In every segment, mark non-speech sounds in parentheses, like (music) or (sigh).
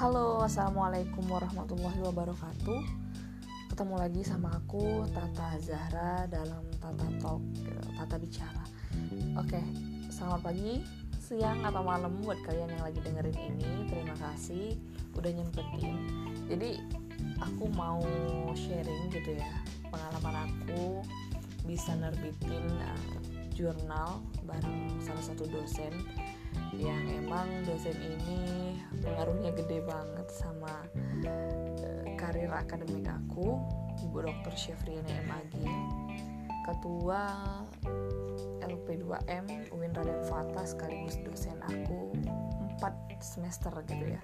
Halo, assalamualaikum warahmatullahi wabarakatuh. Ketemu lagi sama aku Tata Zahra dalam Tata Talk, Tata Bicara. Oke, selamat pagi, siang atau malam buat kalian yang lagi dengerin ini. Terima kasih udah nyempetin. Jadi aku mau sharing gitu ya pengalaman aku bisa nerbitin uh, jurnal bareng salah satu dosen yang emang dosen ini pengaruhnya gede banget sama uh, karir akademik aku Ibu Dr. Syafriana M. ketua LP2M UIN Raden Fata sekaligus dosen aku 4 semester gitu ya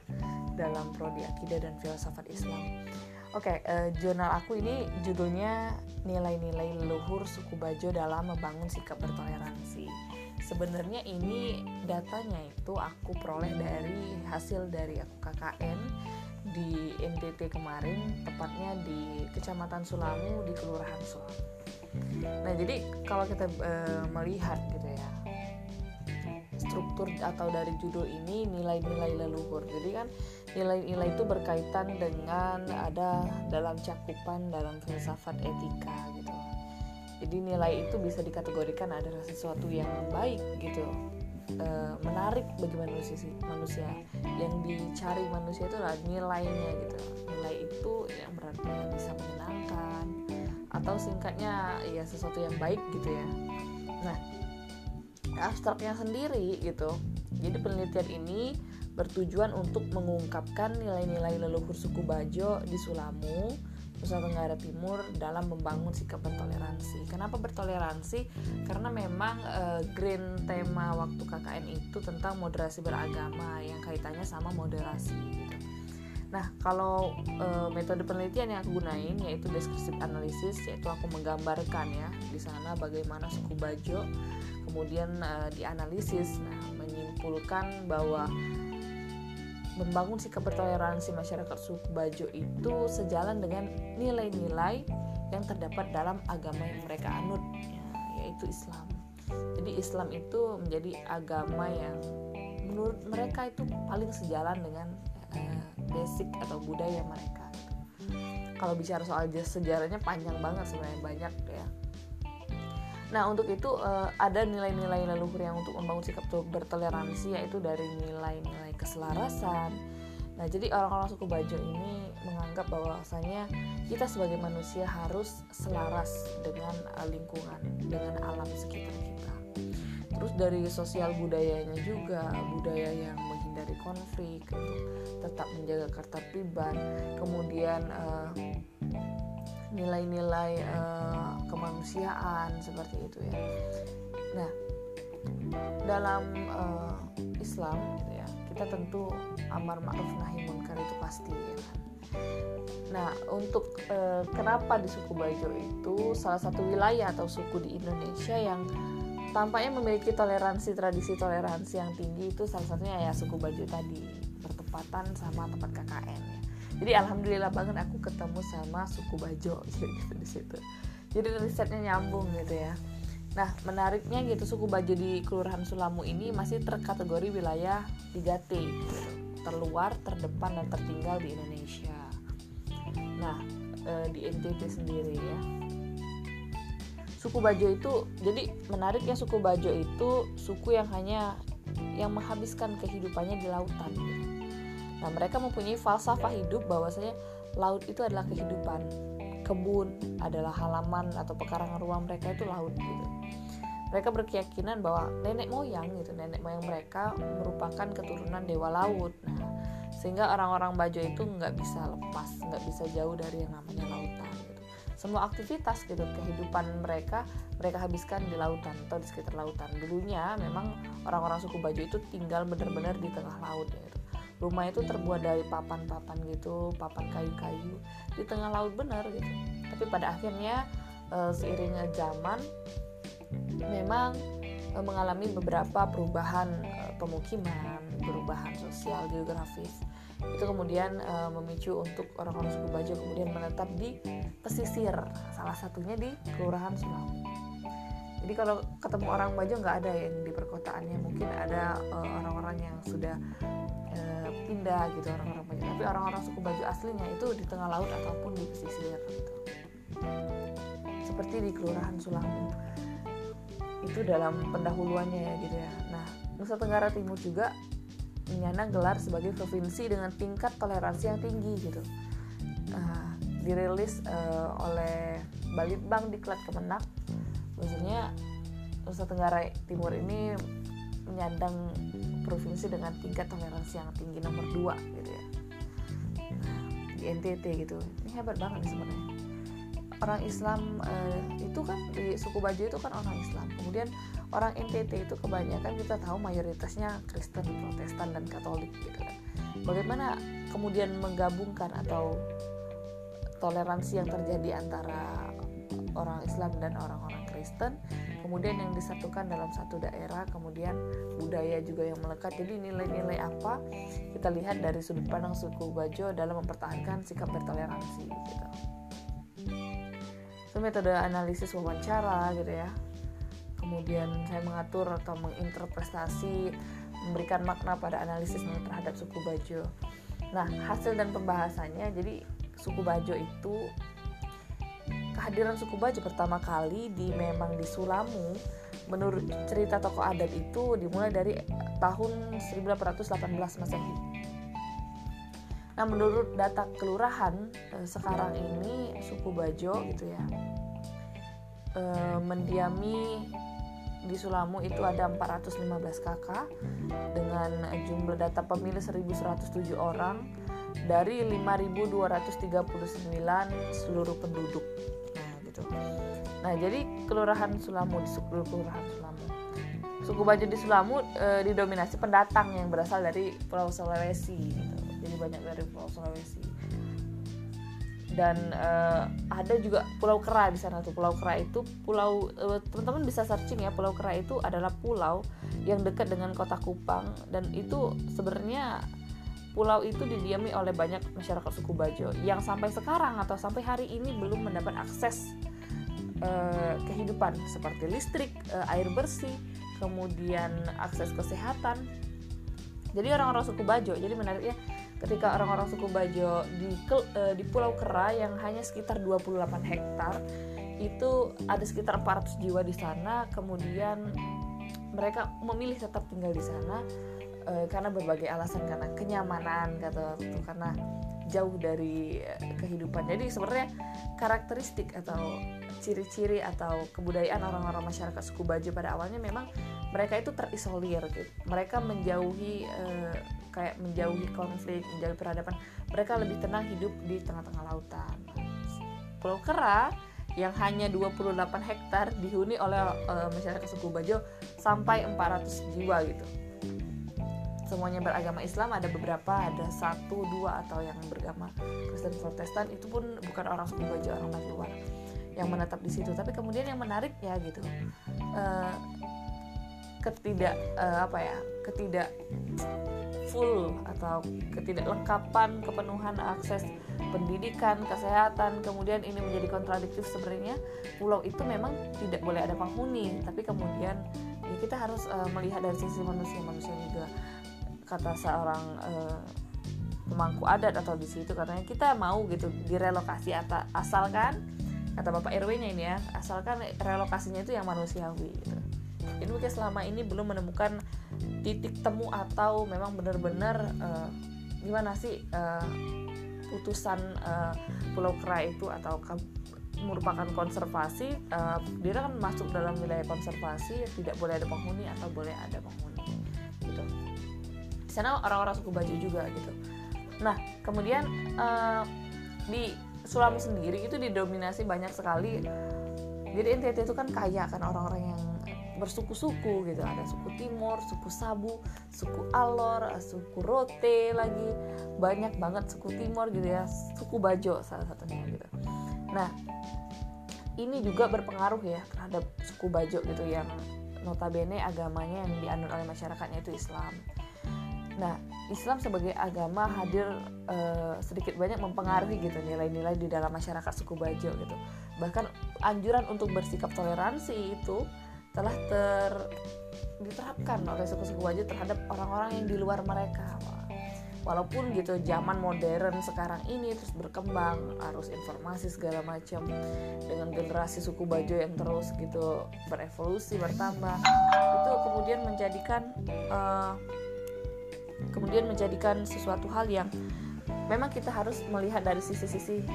dalam prodi akidah dan filsafat Islam. Oke, okay, uh, eh, jurnal aku ini judulnya nilai-nilai leluhur suku Bajo dalam membangun sikap bertoleransi sebenarnya ini datanya itu aku peroleh dari hasil dari aku KKN di NTT kemarin tepatnya di Kecamatan Sulamu di Kelurahan Sulamu nah jadi kalau kita e, melihat gitu ya struktur atau dari judul ini nilai-nilai leluhur. Jadi kan nilai-nilai itu berkaitan dengan ada dalam cakupan dalam filsafat etika gitu jadi nilai itu bisa dikategorikan adalah sesuatu yang baik gitu. E, menarik bagi manusia manusia. Yang dicari manusia itu adalah nilainya gitu. Nilai itu yang berarti bisa menyenangkan atau singkatnya ya sesuatu yang baik gitu ya. Nah abstraknya sendiri gitu. Jadi penelitian ini bertujuan untuk mengungkapkan nilai-nilai leluhur suku Bajo di Sulamu Nusa Tenggara Timur dalam membangun sikap bertoleransi. Kenapa bertoleransi? Karena memang e, green tema waktu KKN itu tentang moderasi beragama yang kaitannya sama moderasi. Gitu. Nah, kalau e, metode penelitian yang aku gunain yaitu deskripsi analisis, yaitu aku menggambarkan ya di sana bagaimana suku Bajo, kemudian e, dianalisis, nah menyimpulkan bahwa membangun sikap bertoleransi masyarakat suku Bajo itu sejalan dengan nilai-nilai yang terdapat dalam agama yang mereka anut ya, yaitu Islam. Jadi Islam itu menjadi agama yang menurut mereka itu paling sejalan dengan uh, basic atau budaya mereka. Kalau bicara soal sejarahnya panjang banget sebenarnya banyak ya Nah, untuk itu uh, ada nilai-nilai leluhur yang untuk membangun sikap bertoleransi yaitu dari nilai-nilai keselarasan. Nah, jadi orang-orang suku Bajo ini menganggap bahwasanya kita sebagai manusia harus selaras dengan uh, lingkungan, dengan alam sekitar kita. Terus dari sosial budayanya juga, budaya yang menghindari konflik, tetap menjaga ketertiban, kemudian uh, nilai-nilai uh, kemanusiaan seperti itu ya. Nah, dalam uh, Islam gitu ya, kita tentu amar ma'ruf nahi munkar itu pasti ya kan. Nah, untuk uh, kenapa di suku Bajo itu salah satu wilayah atau suku di Indonesia yang tampaknya memiliki toleransi tradisi toleransi yang tinggi itu salah satunya ya suku Bajo tadi bertepatan sama tempat KKN ya jadi alhamdulillah banget aku ketemu sama suku Bajo (laughs) gitu di situ. Jadi risetnya nyambung gitu ya. Nah menariknya gitu suku Bajo di Kelurahan Sulamu ini masih terkategori wilayah 3T gitu. terluar terdepan dan tertinggal di Indonesia. Nah e, di NTT sendiri ya. Suku Bajo itu jadi menariknya suku Bajo itu suku yang hanya yang menghabiskan kehidupannya di lautan. Gitu Nah, mereka mempunyai falsafah hidup bahwasanya laut itu adalah kehidupan. Kebun adalah halaman atau pekarangan ruang mereka itu laut gitu. Mereka berkeyakinan bahwa nenek moyang gitu, nenek moyang mereka merupakan keturunan dewa laut. Nah, sehingga orang-orang Bajo itu nggak bisa lepas, nggak bisa jauh dari yang namanya lautan gitu. Semua aktivitas gitu kehidupan mereka mereka habiskan di lautan atau di sekitar lautan. Dulunya memang orang-orang suku Bajo itu tinggal benar-benar di tengah laut gitu rumah itu terbuat dari papan-papan gitu papan kayu-kayu di tengah laut benar gitu. Tapi pada akhirnya e, seiringnya zaman memang e, mengalami beberapa perubahan e, pemukiman perubahan sosial geografis. Itu kemudian e, memicu untuk orang-orang suku Bajo kemudian menetap di pesisir salah satunya di kelurahan Sulaw jadi kalau ketemu orang Bajo nggak ada yang di perkotaannya mungkin ada uh, orang-orang yang sudah uh, pindah gitu orang-orang Bajo tapi orang-orang suku Bajo aslinya itu di tengah laut ataupun di pesisir gitu. Seperti di Kelurahan Sulamu itu dalam pendahuluannya ya gitu ya. Nah Nusa Tenggara Timur juga menyandang gelar sebagai provinsi dengan tingkat toleransi yang tinggi gitu. Uh, dirilis uh, oleh Balitbang Diklat Kemenak. Maksudnya Nusa Tenggara Timur ini menyandang provinsi dengan tingkat toleransi yang tinggi nomor 2 gitu ya. Di NTT gitu. Ini hebat banget nih sebenarnya. Orang Islam uh, itu kan di suku Bajo itu kan orang Islam. Kemudian orang NTT itu kebanyakan kita tahu mayoritasnya Kristen, Protestan dan Katolik gitu kan. Bagaimana kemudian menggabungkan atau toleransi yang terjadi antara orang Islam dan orang-orang Kristen kemudian yang disatukan dalam satu daerah kemudian budaya juga yang melekat. Jadi nilai-nilai apa kita lihat dari sudut pandang suku Bajo dalam mempertahankan sikap bertoleransi gitu. Itu metode analisis wawancara gitu ya. Kemudian saya mengatur atau menginterpretasi memberikan makna pada analisis terhadap suku Bajo. Nah, hasil dan pembahasannya jadi suku Bajo itu kehadiran suku Bajo pertama kali di memang di Sulamu menurut cerita tokoh adat itu dimulai dari tahun 1818 Masehi. Nah, menurut data kelurahan eh, sekarang ini suku Bajo gitu ya eh, mendiami di Sulamu itu ada 415 kakak dengan jumlah data pemilih 1107 orang dari 5239 seluruh penduduk. Gitu. Nah, jadi Kelurahan Sulamu di Kelurahan Sulamu. Suku Bajo di Sulamu e, didominasi pendatang yang berasal dari Pulau Sulawesi gitu. Jadi banyak dari Pulau Sulawesi dan uh, ada juga Pulau Kera di sana tuh Pulau Kera itu pulau uh, teman-teman bisa searching ya Pulau Kera itu adalah pulau yang dekat dengan kota Kupang dan itu sebenarnya pulau itu didiami oleh banyak masyarakat suku Bajo yang sampai sekarang atau sampai hari ini belum mendapat akses uh, kehidupan seperti listrik, uh, air bersih, kemudian akses kesehatan. Jadi orang-orang suku Bajo, jadi menariknya ketika orang-orang suku Bajo di uh, di Pulau Kera yang hanya sekitar 28 hektar itu ada sekitar 400 jiwa di sana kemudian mereka memilih tetap tinggal di sana uh, karena berbagai alasan karena kenyamanan kata itu karena jauh dari kehidupan jadi sebenarnya karakteristik atau ciri-ciri atau kebudayaan orang-orang masyarakat suku Bajo pada awalnya memang mereka itu terisolir gitu mereka menjauhi uh, kayak menjauhi konflik, menjauhi peradaban. Mereka lebih tenang hidup di tengah-tengah lautan. Pulau Kera yang hanya 28 hektar dihuni oleh uh, masyarakat suku Bajo sampai 400 jiwa gitu. Semuanya beragama Islam, ada beberapa, ada satu, dua atau yang beragama Kristen Protestan itu pun bukan orang suku Bajo, orang luar yang menetap di situ. Tapi kemudian yang menarik ya gitu, uh, ketidak uh, apa ya, ketidak full atau ketidaklengkapan kepenuhan akses pendidikan, kesehatan, kemudian ini menjadi kontradiktif sebenarnya pulau itu memang tidak boleh ada penghuni, tapi kemudian ya kita harus uh, melihat dari sisi manusia manusia juga kata seorang uh, pemangku adat atau di situ katanya kita mau gitu direlokasi atau asalkan kata bapak RW-nya ini ya asalkan relokasinya itu yang manusiawi gitu. Jadi mungkin selama ini belum menemukan titik temu atau memang benar-benar uh, gimana sih uh, putusan uh, Pulau Kera itu atau merupakan konservasi uh, dia kan masuk dalam wilayah konservasi tidak boleh ada penghuni atau boleh ada penghuni gitu sana orang-orang suku Bajo juga gitu. Nah kemudian uh, di Sulawesi sendiri itu didominasi banyak sekali. Jadi NTT itu kan kaya kan orang-orang yang bersuku-suku gitu. Ada suku Timur, suku Sabu, suku Alor, suku Rote lagi. Banyak banget suku Timur gitu ya. Suku Bajo salah satunya gitu. Nah ini juga berpengaruh ya terhadap suku Bajo gitu yang notabene agamanya yang dianut oleh masyarakatnya itu Islam Nah, Islam sebagai agama hadir uh, sedikit banyak mempengaruhi gitu nilai-nilai di dalam masyarakat suku Bajo gitu. Bahkan anjuran untuk bersikap toleransi itu telah ter diterapkan oleh suku-suku Bajo terhadap orang-orang yang di luar mereka walaupun gitu zaman modern sekarang ini terus berkembang arus informasi segala macam dengan generasi suku Bajo yang terus gitu berevolusi bertambah itu kemudian menjadikan uh, kemudian menjadikan sesuatu hal yang memang kita harus melihat dari sisi-sisi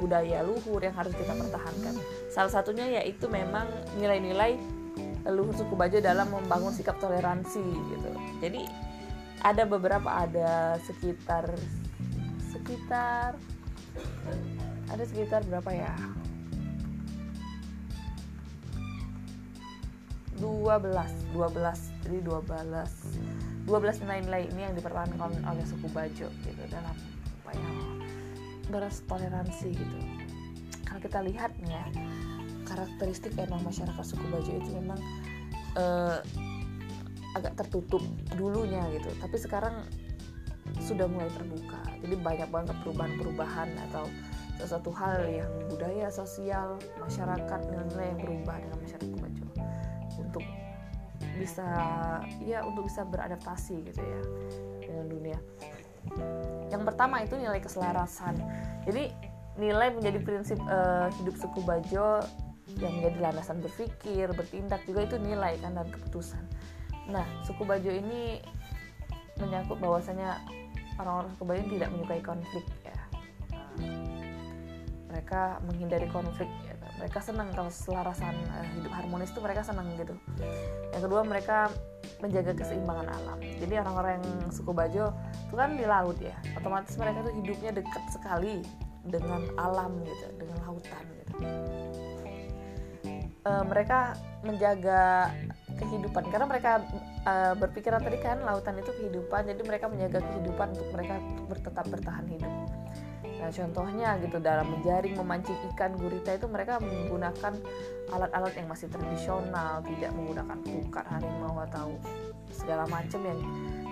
budaya luhur yang harus kita pertahankan. Salah satunya yaitu memang nilai-nilai leluhur suku Bajo dalam membangun sikap toleransi gitu. Jadi ada beberapa ada sekitar sekitar ada sekitar berapa ya? 12 12 jadi 12 12 nilai-nilai ini yang dipertahankan oleh suku Bajo gitu. Dalam apa ya beras toleransi gitu. Kalau kita lihat nih ya karakteristik emang masyarakat suku Bajo itu memang uh, agak tertutup dulunya gitu. Tapi sekarang sudah mulai terbuka. Jadi banyak banget perubahan-perubahan atau sesuatu hal yang budaya sosial masyarakat nilai-nilai yang berubah dengan masyarakat bisa ya untuk bisa beradaptasi gitu ya dengan dunia yang pertama itu nilai keselarasan jadi nilai menjadi prinsip uh, hidup suku Bajo yang menjadi landasan berpikir bertindak juga itu nilai kan dan keputusan Nah, suku Bajo ini menyangkut bahwasanya orang-orang suku Bajo tidak menyukai konflik ya. Mereka menghindari konflik ya. Mereka senang kalau selarasan uh, hidup harmonis itu mereka senang gitu. Yang kedua mereka menjaga keseimbangan alam. Jadi orang-orang yang suku Bajo itu kan di laut ya. Otomatis mereka tuh hidupnya dekat sekali dengan alam gitu, dengan lautan gitu. Uh, mereka menjaga kehidupan karena mereka uh, berpikiran tadi kan lautan itu kehidupan jadi mereka menjaga kehidupan untuk mereka untuk bertetap bertahan hidup nah contohnya gitu dalam menjaring memancing ikan gurita itu mereka menggunakan alat-alat yang masih tradisional tidak menggunakan pukat harimau atau segala macam yang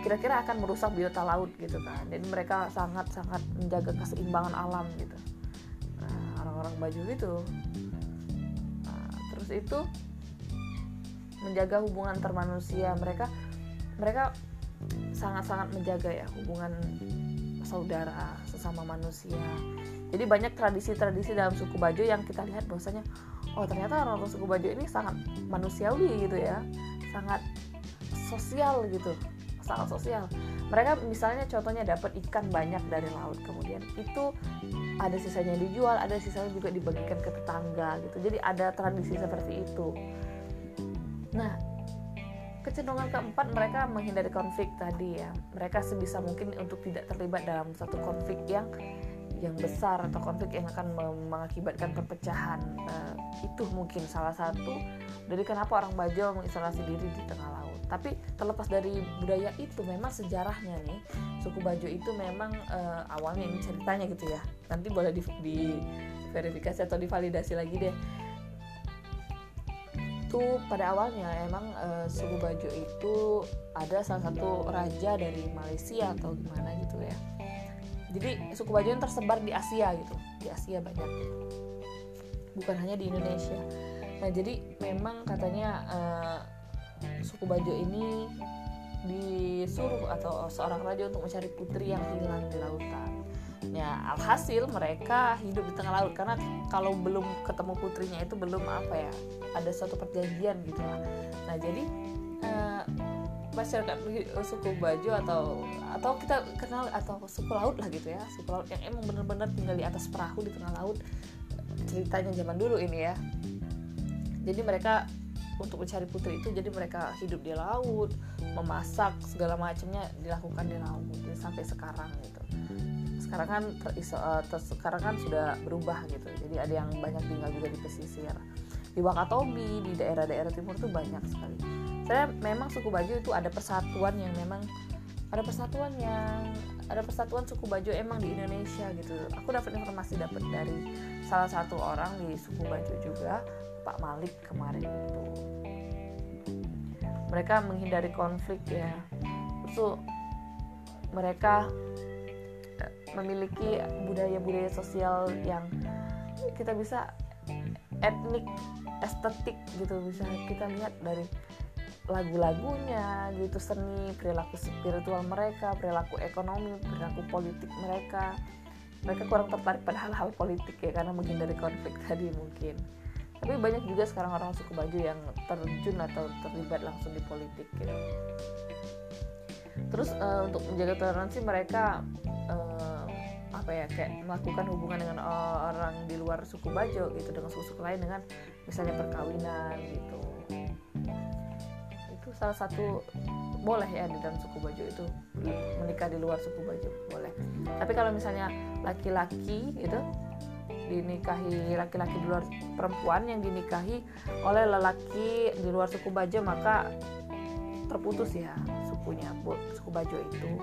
kira-kira akan merusak biota laut gitu kan. Jadi mereka sangat-sangat menjaga keseimbangan alam gitu. Nah orang-orang baju gitu. Nah, terus itu menjaga hubungan antar manusia mereka mereka sangat-sangat menjaga ya hubungan saudara sesama manusia. Jadi banyak tradisi-tradisi dalam suku Bajo yang kita lihat bahwasanya oh ternyata orang-orang suku Bajo ini sangat manusiawi gitu ya. Sangat sosial gitu. Sangat sosial. Mereka misalnya contohnya dapat ikan banyak dari laut. Kemudian itu ada sisanya dijual ada sisanya juga dibagikan ke tetangga gitu. Jadi ada tradisi seperti itu. Nah, kecenderungan keempat mereka menghindari konflik tadi ya. Mereka sebisa mungkin untuk tidak terlibat dalam satu konflik yang yang besar atau konflik yang akan mengakibatkan perpecahan. Uh, itu mungkin salah satu dari kenapa orang Bajo mengisolasi diri di tengah laut. Tapi terlepas dari budaya itu, memang sejarahnya nih suku Bajo itu memang uh, awalnya ini ceritanya gitu ya. Nanti boleh di, di verifikasi atau divalidasi lagi deh itu pada awalnya emang uh, suku Bajo itu ada salah satu raja dari Malaysia atau gimana gitu ya. Jadi suku Bajo yang tersebar di Asia gitu di Asia banyak. Bukan hanya di Indonesia. Nah jadi memang katanya uh, suku Bajo ini disuruh atau seorang raja untuk mencari putri yang hilang di lautan ya alhasil mereka hidup di tengah laut. Karena kalau belum ketemu putrinya itu belum apa ya ada suatu perjanjian gitu lah. Nah jadi uh, masyarakat suku Bajo atau atau kita kenal atau suku laut lah gitu ya. Suku laut yang emang benar-benar tinggal di atas perahu di tengah laut. Ceritanya zaman dulu ini ya. Jadi mereka untuk mencari putri itu jadi mereka hidup di laut memasak segala macamnya dilakukan di laut sampai sekarang gitu sekarang kan teriso, uh, ter, sekarang kan sudah berubah gitu. Jadi ada yang banyak tinggal juga di pesisir. Di Wakatobi di daerah-daerah timur tuh banyak sekali. Saya memang suku Bajo itu ada persatuan yang memang ada persatuan yang ada persatuan suku Bajo emang di Indonesia gitu. Aku dapat informasi dapat dari salah satu orang di suku Bajo juga Pak Malik kemarin itu. Mereka menghindari konflik ya. Terus mereka memiliki budaya-budaya sosial yang kita bisa etnik estetik gitu. Bisa kita lihat dari lagu-lagunya gitu seni perilaku spiritual mereka perilaku ekonomi perilaku politik mereka. Mereka kurang tertarik pada hal-hal politik ya karena mungkin dari konflik (laughs) tadi mungkin. Tapi banyak juga sekarang orang suku baju yang terjun atau terlibat langsung di politik gitu. Terus uh, untuk menjaga toleransi mereka apa ya kayak melakukan hubungan dengan orang di luar suku Bajo gitu dengan suku-suku lain dengan misalnya perkawinan gitu. Itu salah satu boleh ya di dalam suku Bajo itu menikah di luar suku Bajo boleh. Tapi kalau misalnya laki-laki itu dinikahi laki-laki di luar perempuan yang dinikahi oleh lelaki di luar suku Bajo maka terputus ya sukunya suku Bajo itu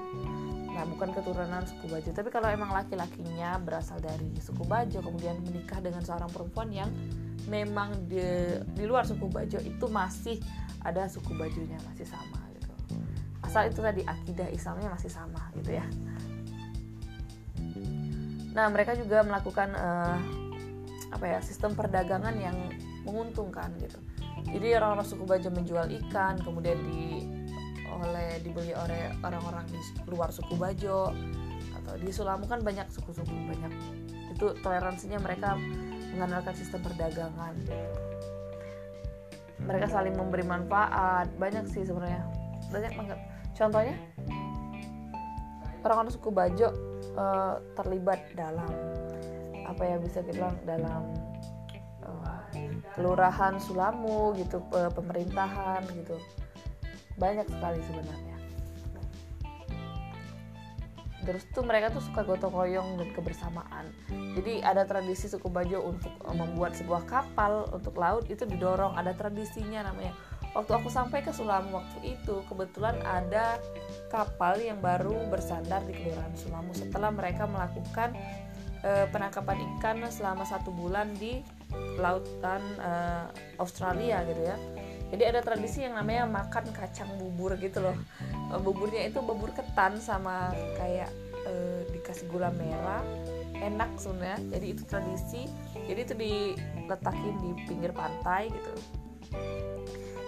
nah bukan keturunan suku Bajo. Tapi kalau emang laki-lakinya berasal dari suku Bajo kemudian menikah dengan seorang perempuan yang memang di, di luar suku Bajo itu masih ada suku Bajonya masih sama gitu. Asal itu tadi akidah Islamnya masih sama gitu ya. Nah mereka juga melakukan uh, apa ya sistem perdagangan yang menguntungkan gitu. Jadi orang-orang suku Bajo menjual ikan kemudian di oleh dibeli oleh orang-orang di luar suku Bajo atau di Sulamu kan banyak suku-suku banyak. Itu toleransinya mereka mengandalkan sistem perdagangan. Mereka saling memberi manfaat. Banyak sih sebenarnya. Banyak banget. Contohnya orang-orang suku Bajo uh, terlibat dalam apa ya bisa kita bilang dalam uh, kelurahan Sulamu gitu pemerintahan gitu banyak sekali sebenarnya. Terus tuh mereka tuh suka gotong royong dan kebersamaan. Jadi ada tradisi suku Bajo untuk eh, membuat sebuah kapal untuk laut itu didorong. Ada tradisinya namanya. Waktu aku sampai ke Sulamu waktu itu kebetulan ada kapal yang baru bersandar di Kelurahan Sulamu. Setelah mereka melakukan e, penangkapan ikan selama satu bulan di lautan e, Australia gitu ya jadi ada tradisi yang namanya makan kacang bubur gitu loh. Eh, buburnya itu bubur ketan sama kayak e, dikasih gula merah. Enak sebenarnya. Jadi itu tradisi. Jadi itu diletakin di pinggir pantai gitu.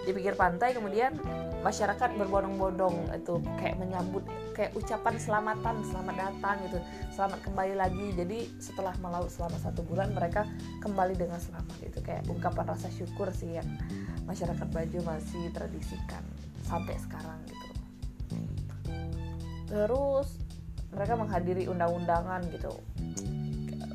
Di pinggir pantai kemudian masyarakat berbondong-bondong. Itu kayak menyambut kayak ucapan selamatan selamat datang gitu. Selamat kembali lagi. Jadi setelah melaut selama satu bulan mereka kembali dengan selamat. Itu kayak ungkapan rasa syukur sih yang masyarakat Bajo masih tradisikan sampai sekarang gitu. Terus mereka menghadiri undang-undangan gitu.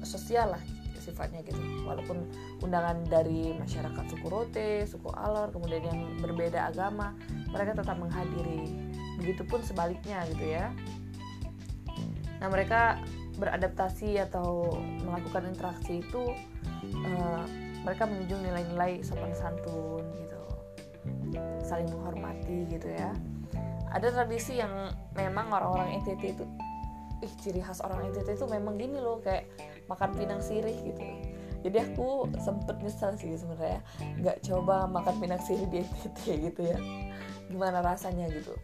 Sosial lah sifatnya gitu. Walaupun undangan dari masyarakat suku Rote, suku Alor, kemudian yang berbeda agama mereka tetap menghadiri. Begitupun sebaliknya gitu ya. Nah mereka beradaptasi atau melakukan interaksi itu uh, mereka menunjuk nilai-nilai sopan santun gitu saling menghormati gitu ya. Ada tradisi yang memang orang-orang NTT itu ih ciri khas orang NTT itu memang gini loh kayak makan pinang sirih gitu. Jadi aku sempet nyesel sih sebenarnya nggak coba makan pinang sirih di NTT gitu ya. Gimana rasanya gitu.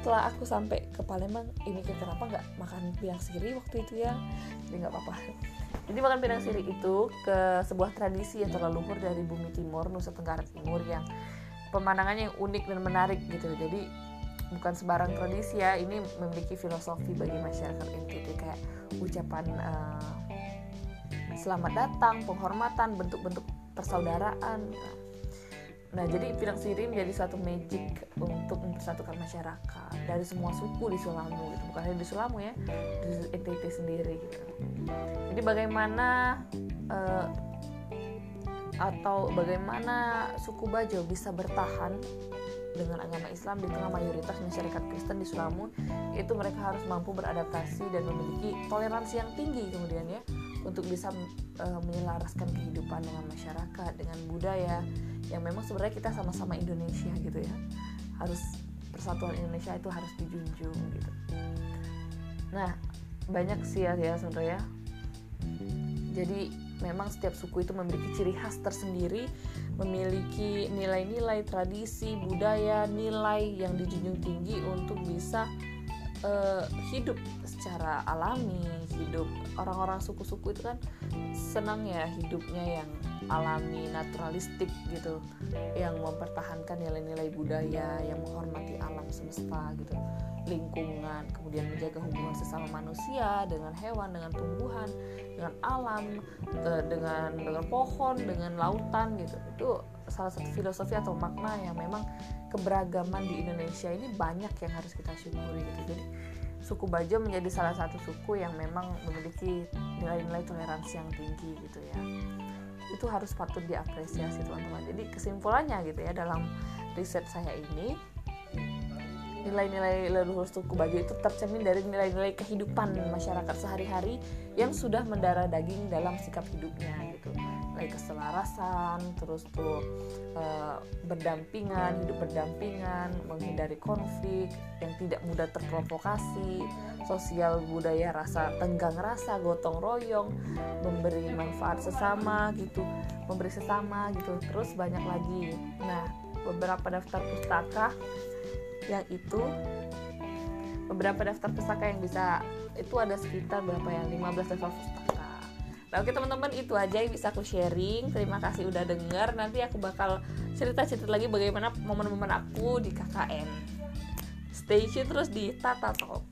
Setelah aku sampai ke Palembang ini kenapa nggak makan pinang sirih waktu itu ya? Jadi nggak apa-apa jadi makan pinang siri itu ke sebuah tradisi yang terlalu luhur dari bumi timur, Nusa Tenggara Timur yang pemandangannya yang unik dan menarik gitu. Jadi bukan sembarang tradisi ya, ini memiliki filosofi bagi masyarakat NTT kayak ucapan uh, selamat datang, penghormatan, bentuk-bentuk persaudaraan. Nah, jadi pinang siri menjadi suatu magic untuk mempersatukan masyarakat dari semua suku di Sulamu gitu. Bukan hanya di Sulamu ya, di NTT sendiri gitu. Jadi bagaimana uh, atau bagaimana suku Bajo bisa bertahan dengan agama Islam di tengah mayoritas masyarakat Kristen di Sulamu itu mereka harus mampu beradaptasi dan memiliki toleransi yang tinggi kemudian ya untuk bisa uh, menyelaraskan kehidupan dengan masyarakat dengan budaya yang memang sebenarnya kita sama-sama Indonesia gitu ya. Harus persatuan Indonesia itu harus dijunjung gitu. Nah banyak sih ya, ya sebenarnya. Jadi memang setiap suku itu memiliki ciri khas tersendiri memiliki nilai-nilai tradisi budaya nilai yang dijunjung tinggi untuk bisa uh, hidup secara alami hidup. Orang-orang suku-suku itu kan senang ya hidupnya yang alami naturalistik gitu yang mempertahankan nilai-nilai budaya yang menghormati alam semesta gitu. Lingkungan kemudian menjaga hubungan sesama manusia dengan hewan dengan tumbuhan dengan alam eh, dengan dengan pohon dengan lautan gitu. Itu salah satu filosofi atau makna yang memang keberagaman di Indonesia ini banyak yang harus kita syukuri gitu. Jadi suku Bajo menjadi salah satu suku yang memang memiliki nilai-nilai toleransi yang tinggi gitu ya. Itu harus patut diapresiasi teman-teman. Jadi kesimpulannya gitu ya dalam riset saya ini nilai-nilai leluhur suku Bajo itu tercermin dari nilai-nilai kehidupan masyarakat sehari-hari yang sudah mendarah daging dalam sikap hidupnya gitu nilai keselarasan terus tuh e, berdampingan hidup berdampingan menghindari konflik yang tidak mudah terprovokasi sosial budaya rasa tenggang rasa gotong royong memberi manfaat sesama gitu memberi sesama gitu. Terus banyak lagi. Nah beberapa daftar pustaka yang itu beberapa daftar pustaka yang bisa itu ada sekitar berapa ya? 15 daftar pustaka Nah, oke teman-teman itu aja yang bisa aku sharing. Terima kasih udah denger. Nanti aku bakal cerita-cerita lagi bagaimana momen-momen aku di KKN. Stay tune terus di Tata Talk.